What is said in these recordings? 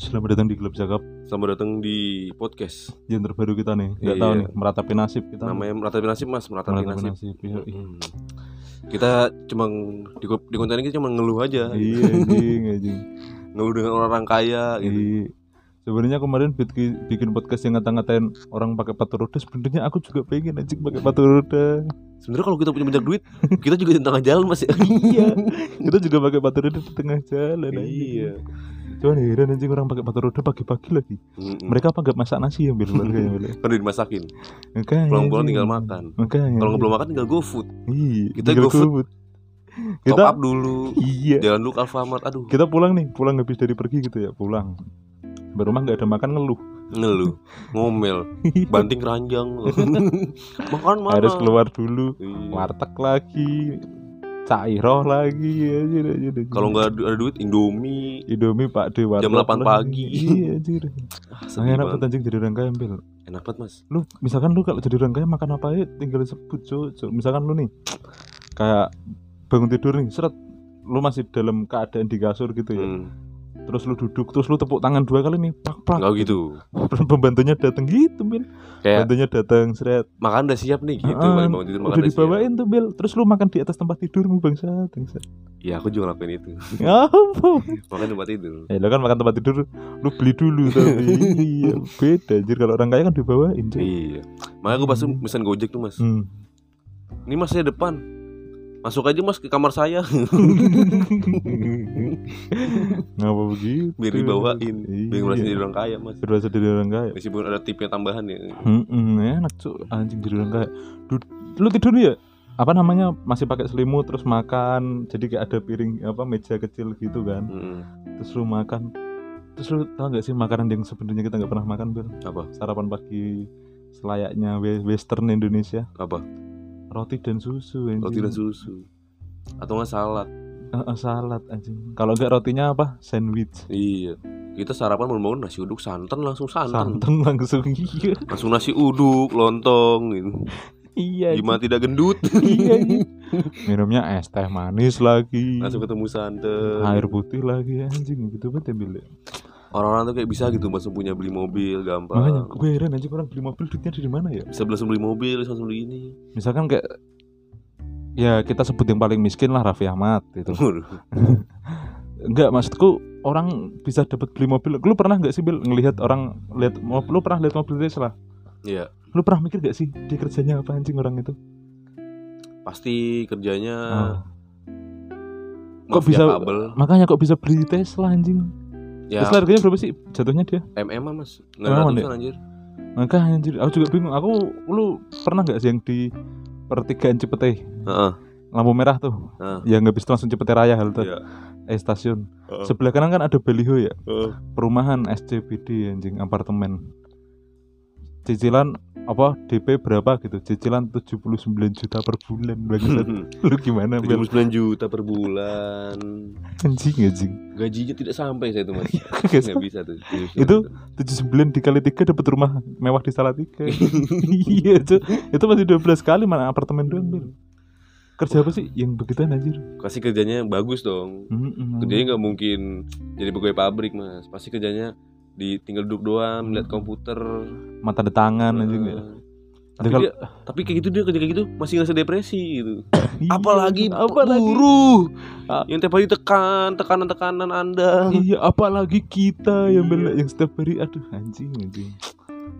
Selamat datang di Klub Zakap Selamat datang di podcast. yang terbaru kita nih. Gak Iya. tahu nih meratapi nasib kita. Namanya meratapi nasib mas, meratapi meratapi nasib. nasib. Iya, iya. Hmm. Kita cuma di, di konten ini kita cuma ngeluh aja, Iya, anjing, anjing. ngeluh dengan orang kaya gitu. Iya. Sebenarnya kemarin bikin, bikin podcast yang ngata-ngatain orang pakai sepatu roda, sebenarnya aku juga pengen anjing pakai sepatu roda. Sebenarnya kalau kita punya banyak duit, kita juga di tengah jalan mas ya. iya. Kita juga pakai sepatu roda di tengah jalan anjing. Cuman heran anjing orang pakai sepatu roda pagi-pagi lagi. Mm-mm. Mereka apa nggak masak nasi ya bil keluarganya bil. kan udah dimasakin. Makanya, Pulang-pulang tinggal makan. Makanya. Kalau nggak belum makan tinggal GoFood. Iya, Kita GoFood. GoFood. Top Kita up dulu. iya. Jangan dulu Alfamart. Aduh, Kita pulang nih, pulang habis dari pergi gitu ya, pulang. Baru rumah nggak ada makan ngeluh. ngeluh, ngomel, banting keranjang. makan mana? Harus keluar dulu, Iya. warteg lagi, cairoh lagi ya Kalau nggak ada duit, Indomie. Indomie Pak De warteg Jam 8 lagi. pagi. Iya anjir. Ah, Nah, sedih enak banget. anjing jadi orang kaya Bil. Enak banget mas. Lu misalkan lu kalau jadi orang kaya makan apa aja tinggal sebut. Cuk. Misalkan lu nih kayak bangun tidur nih, seret lu masih dalam keadaan di kasur gitu ya. Hmm. Terus lu duduk, terus lu tepuk tangan dua kali nih, prak prak. Nggak gitu. Pembantunya datang gitu, Bil. Kayak Pembantunya datang, seret. makan udah siap nih gitu. Bangun tidur makan udah udah siap. dibawain tuh Bel terus lu makan di atas tempat tidurmu bangsa bangsa Iya aku juga ngelakuin itu. ya Makan tempat tidur. ya lo kan makan tempat tidur lu beli dulu tapi iya beda anjir kalau orang kaya kan dibawain cuy Iya. Makanya aku pas tuh pesan Gojek tuh mas. hmm. Ini mas saya depan. Masuk aja mas ke kamar saya ngapa begitu biar dibawain. Biar merasa iya. jadi orang kaya mas. berasa jadi orang kaya Meskipun ada tipnya tambahan ya. Hmm, enak cuy anjing jadi orang kaya lu tidur ya apa namanya masih pakai selimut terus makan jadi kayak ada piring apa meja kecil gitu kan Mm. terus lu makan terus lu tau gak sih makanan yang sebenarnya kita nggak pernah makan Bel Apa? sarapan pagi selayaknya we- western Indonesia Apa? Roti dan susu anjing. Roti dan susu. Atau nggak salad. Eh, eh, salad anjing kalau enggak rotinya apa sandwich Iya. Kita sarapan bangun-bangun nasi uduk santan langsung santan. santan langsung iya Langsung nasi uduk, lontong gitu. iya. Gimana tidak gendut? iya anjing. minumnya es teh manis lagi Langsung ketemu santan. air putih lagi anjing gitu banget ya ya. Orang-orang tuh kayak bisa gitu langsung punya beli mobil gampang. makanya gue heran anjing orang beli mobil duitnya dari mana ya bisa langsung beli mobil, bisa langsung beli ini. misalkan kayak ya kita sebut yang paling miskin lah Raffi Ahmad gitu. Enggak, maksudku orang bisa dapat beli mobil. Lu pernah nggak sih Bil ngelihat orang lihat mobil? Lu pernah lihat mobil Tesla? Iya, Lu pernah mikir gak sih dia kerjanya apa anjing orang itu? pasti kerjanya Ah. Kok bisa kabel. makanya kok bisa beli Tesla anjing? Ya, Tesla harganya berapa sih jatuhnya dia? MM -an, Mas. Enggak Emang, ratusan anjir. Makanya anjir, aku juga bingung. Aku lu pernah nggak sih yang di pertigaan Cipete Heeh. lampu merah tuh Heeh. yang nggak bisa langsung Cipete Raya halte Iya. eh stasiun Heeh. sebelah kanan kan ada baliho ya Heeh. perumahan SCBD anjing apartemen cicilan apa DP berapa gitu cicilan 79 juta per bulan bangsat lu gimana Bel 79 juta per bulan. anjing anjing Gajinya tidak sampai saya itu, Mas. Nggak bisa tuh. Itu- 79 dikali tiga dapat rumah mewah di Salatiga iya itu itu masih 12 kali mana apartemen doang Bel kerja apa sih yang begituan anjir Pasti kerjanya bagus dong. Mm-mm. Kerjanya nggak mungkin jadi pegawai pabrik, Mas. Pasti kerjanya di tinggal duduk doang, melihat komputer. mata di tangan anjing ya. Heeh. Tapi dia, tapi kayak gitu dia kerja kayak gitu masih ngerasa depresi gitu. Iya, apalagi apalagi buruh yang tiap hari tekan tekanan-tekanan anda Iya, apalagi kita yang bela yang setiap hari aduh anjing anjing.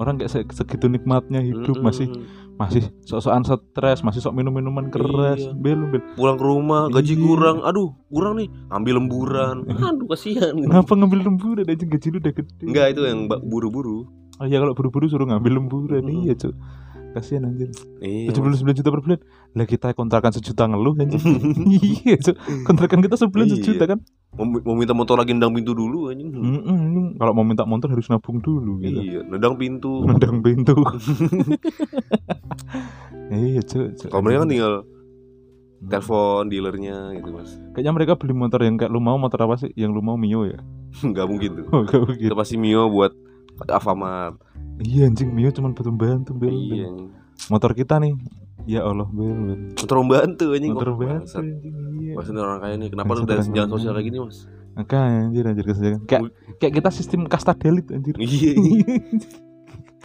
Orang kayak se- segitu nikmatnya hidup Mm-mm. masih masih sok-sokan stres, masih sok minum-minuman keras. Iya. Bel, bel. pulang ke rumah gaji Iya. kurang aduh kurang nih ambil lemburan aduh kasihan Ngapa ngambil lemburan anjing gaji lu udah gede. enggak itu yang buru-buru Oh iya kalau buru-buru suruh ngambil lemburan. Mm. Iya, Cuk. Kasihan anjir. iya 79 juta per bulan. Lah kita kontrakan sejuta ngeluh anjing. iya. Kontrakan kita sebulan Iya. sejuta kan. mau, mau minta motor lagi nendang pintu dulu anjing Mm-mm, anjing. Kalau mau minta motor harus nabung dulu gitu. iya nendang pintu Nendang pintu. iya. Cuk. kalau mereka kan tinggal Hmm. telepon dealernya gitu mas Kayaknya mereka beli motor yang kayak lu mau motor apa sih? Yang lu mau Mio ya? nggak mungkin tuh Oh, gak begitu. itu pasti Mio buat Alfamart Iya anjing Mio cuma membantu Bel. iya. Motor kita nih. Ya Allah Bel. Bel. motor membantu anjing Motor membantu bangsat. anjing. Iya. Maksudnya orang kaya nih, kenapa lu dari jalan sosial kayak gini mas? Makanya anjir anjir kesenjangan. Kayak kayak kita sistem kasta delit anjir. Iya.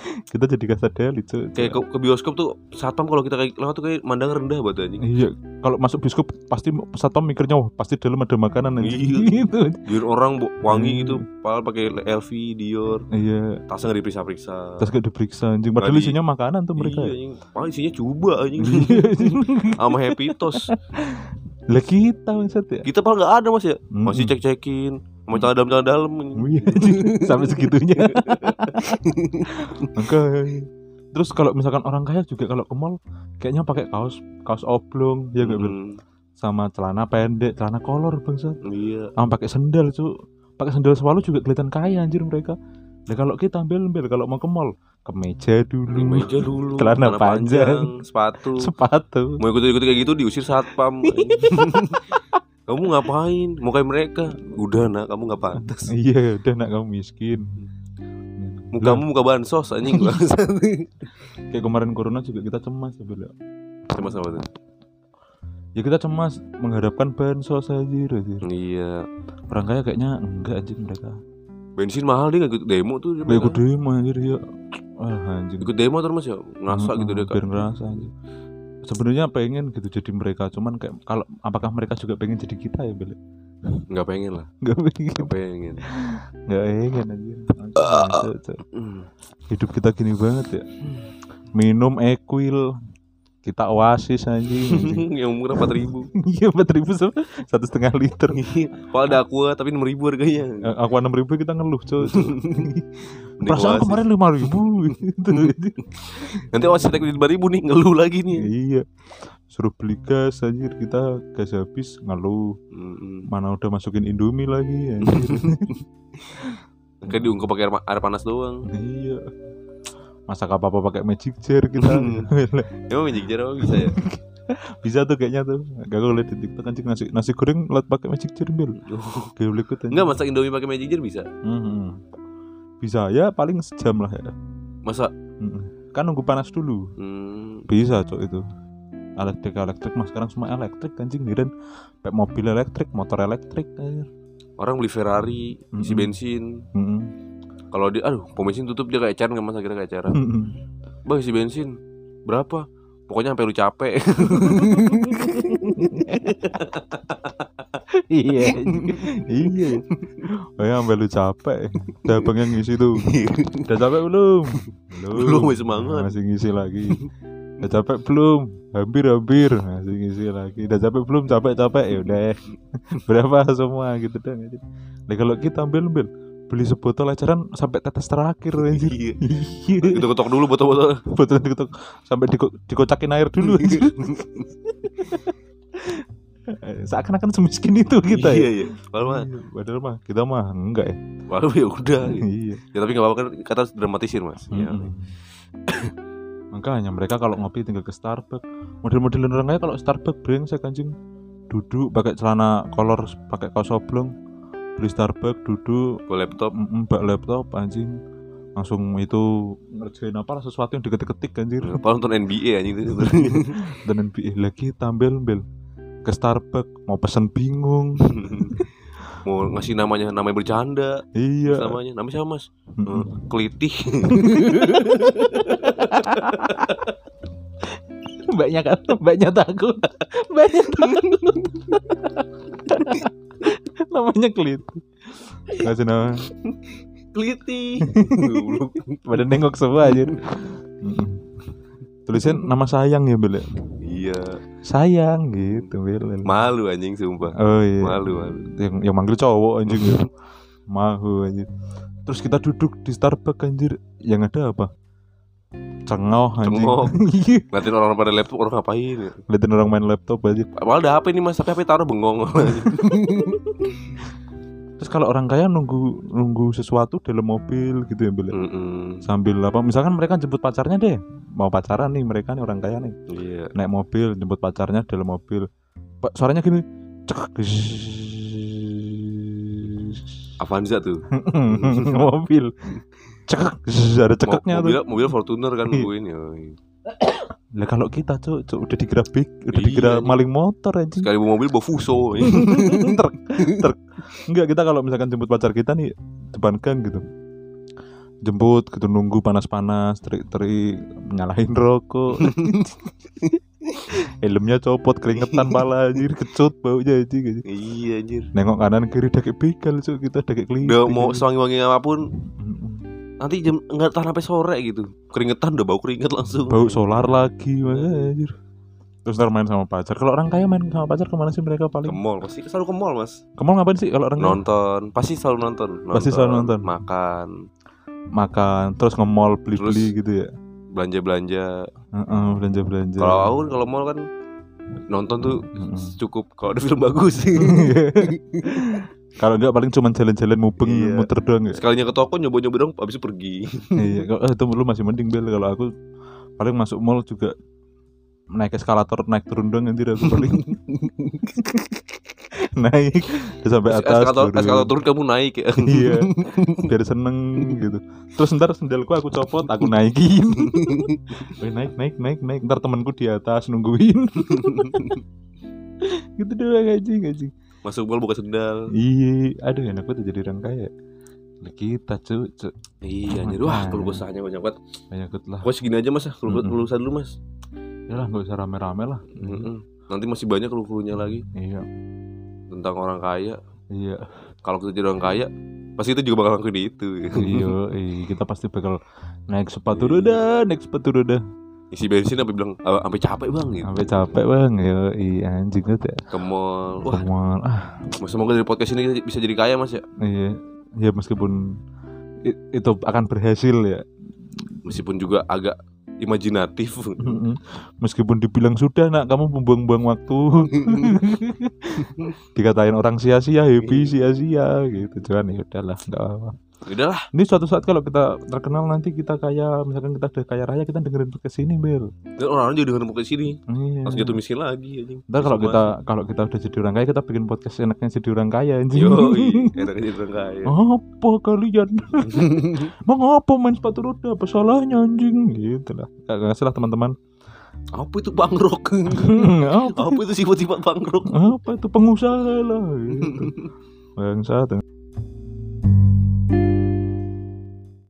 kita jadi kasta delit, Cuk. kayak ke, ke bioskop tuh satpam kalau kita kayak lewat tuh kayak mandang rendah buat anjing. Iya, kalau masuk bioskop pasti satpam mikirnya wah pasti dalam ada makanan anjir. Iya. Gitu. Biar orang wangi Hmm. gitu, padahal pakai LV, Dior, Iya, tasnya nggak diperiksa-periksa. terus gak diperiksa anjing padahal Nggak isinya makanan tuh mereka. Iya, anjing. Paling isinya coba anjing. Iya, anjing. Sama Happy Toast. Lah kita maksud ya. Kita paling nggak ada Mas ya. Masih Mm-mm. cek-cekin. Sama celana dalam. anjing. Iya, anjing. sampai segitunya. Maka terus kalau misalkan orang kaya juga kalau ke mall kayaknya pakai kaos kaos oblong ya nggak Bel? Mm, sama celana pendek, celana kolor bangsa. Iya. Sama pakai sendal, Cuk. Pakai sendal swallow juga kelihatan kaya anjir mereka. Nah kalau kita ambil ambil kalau mau ke mall, kemeja dulu, Meja dulu, Celana panjang. sepatu. sepatu. Mau ikut-ikut kayak gitu diusir satpam. Kamu ngapain? Mau kayak mereka? Udah nak, kamu nggak pantas. iya, udah nak kamu miskin. Mukamu muka bansos anjing. Kayak kemarin corona juga kita cemas ya, Bel. Sama sama tuh. Ya kita cemas mengharapkan bansos aja, anjir. Iya. Orang kaya kayaknya enggak anjing mereka. Bensin mahal dia ikut demo tuh. dia ikut demo anjir ya. Wah anjing. Ikut demo terus ya ngerasa gitu dia Biar ngerasa anjing. Sebenarnya pengen gitu jadi mereka, cuman kayak kalau apakah mereka juga pengen jadi kita ya, Bel? Nggak pengen lah. Enggak pengen. Nggak pengen. Enggak pengen cuk. Hmm. Hidup kita gini banget ya. Minum Equil, kita Oasis anjing. anjing. Yang murah empat ribu. Iya empat ribu satu setengah liter. Kalau ada aqua tapi enam ribu harganya. Eh, Aku enam ribu kita ngeluh. Mending Perasaan kemarin lima ribu. Nanti oasis naik lima ribu nih ngeluh lagi nih. iya. Suruh beli gas anjir kita gas habis ngeluh. Mana udah masukin Indomie lagi anjir. Kayak diungkep pakai air panas doang. iya. Masak apa-apa pakai magic jar kita. Emang magic jar apa bisa ya? Bisa tuh kayaknya tuh. Gak gue liat di TikTok anjing nasi nasi goreng liat pakai magic jar bil. Gak boleh ikut anjing. Enggak masak Indomie pakai magic jar bisa. Mhm. Bisa ya paling sejam lah ya. Masa Mhm. Kan nunggu panas dulu. hmm, Bisa cok itu. Elektrik elektrik mas sekarang semua elektrik anjing dan kayak mobil elektrik, motor elektrik orang beli Ferrari isi Mm-mm. bensin. Mhm. Kalau dia aduh pom bensin tutup dia kayak eceran kan mas akhirnya kayak. Mhm. Bang isi bensin berapa? Pokoknya sampai lu capek. iya iya Kayak sampai lu capek Udah yang ngisi tuh Udah capek belum? Belum, masih semangat. Masih ngisi lagi Udah capek belum? Hampir-hampir Masih ngisi lagi Udah capek belum? Capek-capek ya udah Berapa semua gitu dong Nah kalau kita ambil-ambil Beli sebotol ajaran sampai tetes terakhir anjir. Iya. Iya Kita ketok dulu botol-botol. Botol diketok Sampai diko- dikocakin air dulu anjir. Seakan-akan semiskin itu kita iya, ya iya. Padahal mah, Iya, Padahal mah kita mah enggak ya. padahal ya udah. iya. Ya tapi nggak apa-apa kan kata dramatisir mas. Iya. Mm-mm. Makanya mereka kalau ngopi tinggal ke Starbucks. Model-model orang kaya kalau Starbucks brengsek anjing. Duduk pakai celana kolor pakai kaos oblong. Beli Starbucks duduk Bawa laptop. mm, bak laptop anjing. Langsung itu ngerjain apa lah sesuatu yang diketik-ketik anjir. Apa nonton NBA anjing itu. Dan NBA lagi tampil bel ke Starbucks mau pesen bingung. Mau ngasih namanya namanya bercanda. iya. Namanya namanya siapa mas? Eh, Kelitih. Mbaknya kan, mbaknya takut, mbaknya takut. Namanya Klit. Kasih nama. Kelitih. Pada nengok semua aja. Mm-mm. Tulisan nama sayang ya Bel. ya? iya. Sayang gitu Bel. Malu anjing sumpah. Oh iya. Malu malu. Yang yang manggil cowok anjing ya. Mahu anjir. Terus kita duduk di Starbucks anjir. Yang ada apa? Cengoh anjing. Cengoh. Iya. Ngatin orang pada laptop orang ngapain ya? Liatin orang main laptop aja. Padahal ada HP nih mas, tapi HP taruh bengong. Terus kalau orang kaya nunggu nunggu sesuatu dalam mobil gitu ya Bel. ya? Mm-mm. sambil apa misalkan mereka jemput pacarnya deh mau pacaran nih mereka nih orang kaya nih Iya. naik mobil jemput pacarnya dalam mobil pak suaranya gini cek Avanza tuh. mobil cek ada cekeknya mobil, tuh mobil Fortuner kan Iya. nungguin ya. Lah kalau kita cuk, cuk udah dikira big, udah Iya, dikira maling motor anjing. Sekali bawa mobil bawa fuso. truk, truk. Enggak kita kalau misalkan jemput pacar kita nih depan gang gitu. Jemput gitu nunggu panas-panas, terik-terik nyalahin rokok. Helmnya copot keringetan pala anjir kecut baunya anjing anjing. iya anjir. Nengok kanan kiri kayak begal cuk kita kayak kelinci. Udah mau sewangi-wangi apa pun. Nanti jam nggak tahan sampai sore gitu. Keringetan udah bau keringet langsung. bau solar lagi anjir. Terus ntar main sama pacar. Kalau orang kaya main sama pacar ke mana sih mereka Ke paling? mall pasti selalu ke mall mas. Ke mall ngapain sih kalau orang kaya? Nonton pasti selalu nonton. Pasti selalu nonton. Makan, Makan, terus nge-mall beli-beli Terus- gitu ya. belanja belanja. Heeh, belanja-belanja. Kalau aku kan kalau mall kan nonton tuh Mm-mm. cukup kalau ada film bagus. Kalau enggak paling cuma jalan-jalan mubeng Iya. muter doang ya. Sekalinya ke toko nyoba-nyoba dong, habis itu pergi. iya, kalau eh, itu lu masih mending bel kalau aku paling masuk mall juga naik eskalator naik turun doang nanti aku paling naik sampai atas Eskalator, turun. eskalator turun kamu naik ya. iya biar seneng gitu terus ntar sendalku aku copot aku naikin Weh, naik naik naik naik ntar temanku di atas nungguin gitu doang anjing anjing Masuk mall buka sendal. iya aduh enak banget jadi orang kaya kita cu, cu. Iya anjir. Wah, Makanya. keluh kesahnya banyak banget. banyak banget lah Pokoknya segini aja Mas, keluh Mm-mm. keluh kesah dulu Mas. ya lah nggak usah rame-rame lah Mm-mm. Nanti masih banyak keluh-keluhnya lagi iya tentang orang kaya. iya Kalau kita jadi orang kaya, pasti kita juga bakal ngelakuin itu. iya iya, kita pasti bakal naik sepatu roda naik sepatu roda Isi bensin sampai bilang "Ah, sampai capek bang gitu. sampai capek bang ya iya anjing banget ya Ke mall. Wah, Semua ah semoga dari podcast ini bisa jadi kaya Mas ya. iya ya meskipun itu akan berhasil ya Meskipun juga agak imajinatif. Meskipun dibilang sudah nak kamu membuang-buang waktu dikatain orang sia-sia happy sia-sia gitu cuman ya udahlah nggak apa Udahlah, ini suatu saat kalau kita terkenal nanti kita kaya misalkan kita udah kaya raya kita dengerin podcast ini bel dan orang-orang juga dengerin podcast ini. iya. Langsung jatuh miskin lagi anjing. Ntar kalau kita kalau kita udah jadi orang kaya kita bikin podcast enaknya jadi orang kaya anjing. Yoi, enak aja orang kaya. apa kalian? Mengapa main sepatu roda? Apa salahnya anjing? Gitu lah. Gak, gak salah teman-teman. Apa itu bangrok? apa, Apa itu sifat-sifat bangrok? apa itu pengusaha lah. Gitu. Bangsat.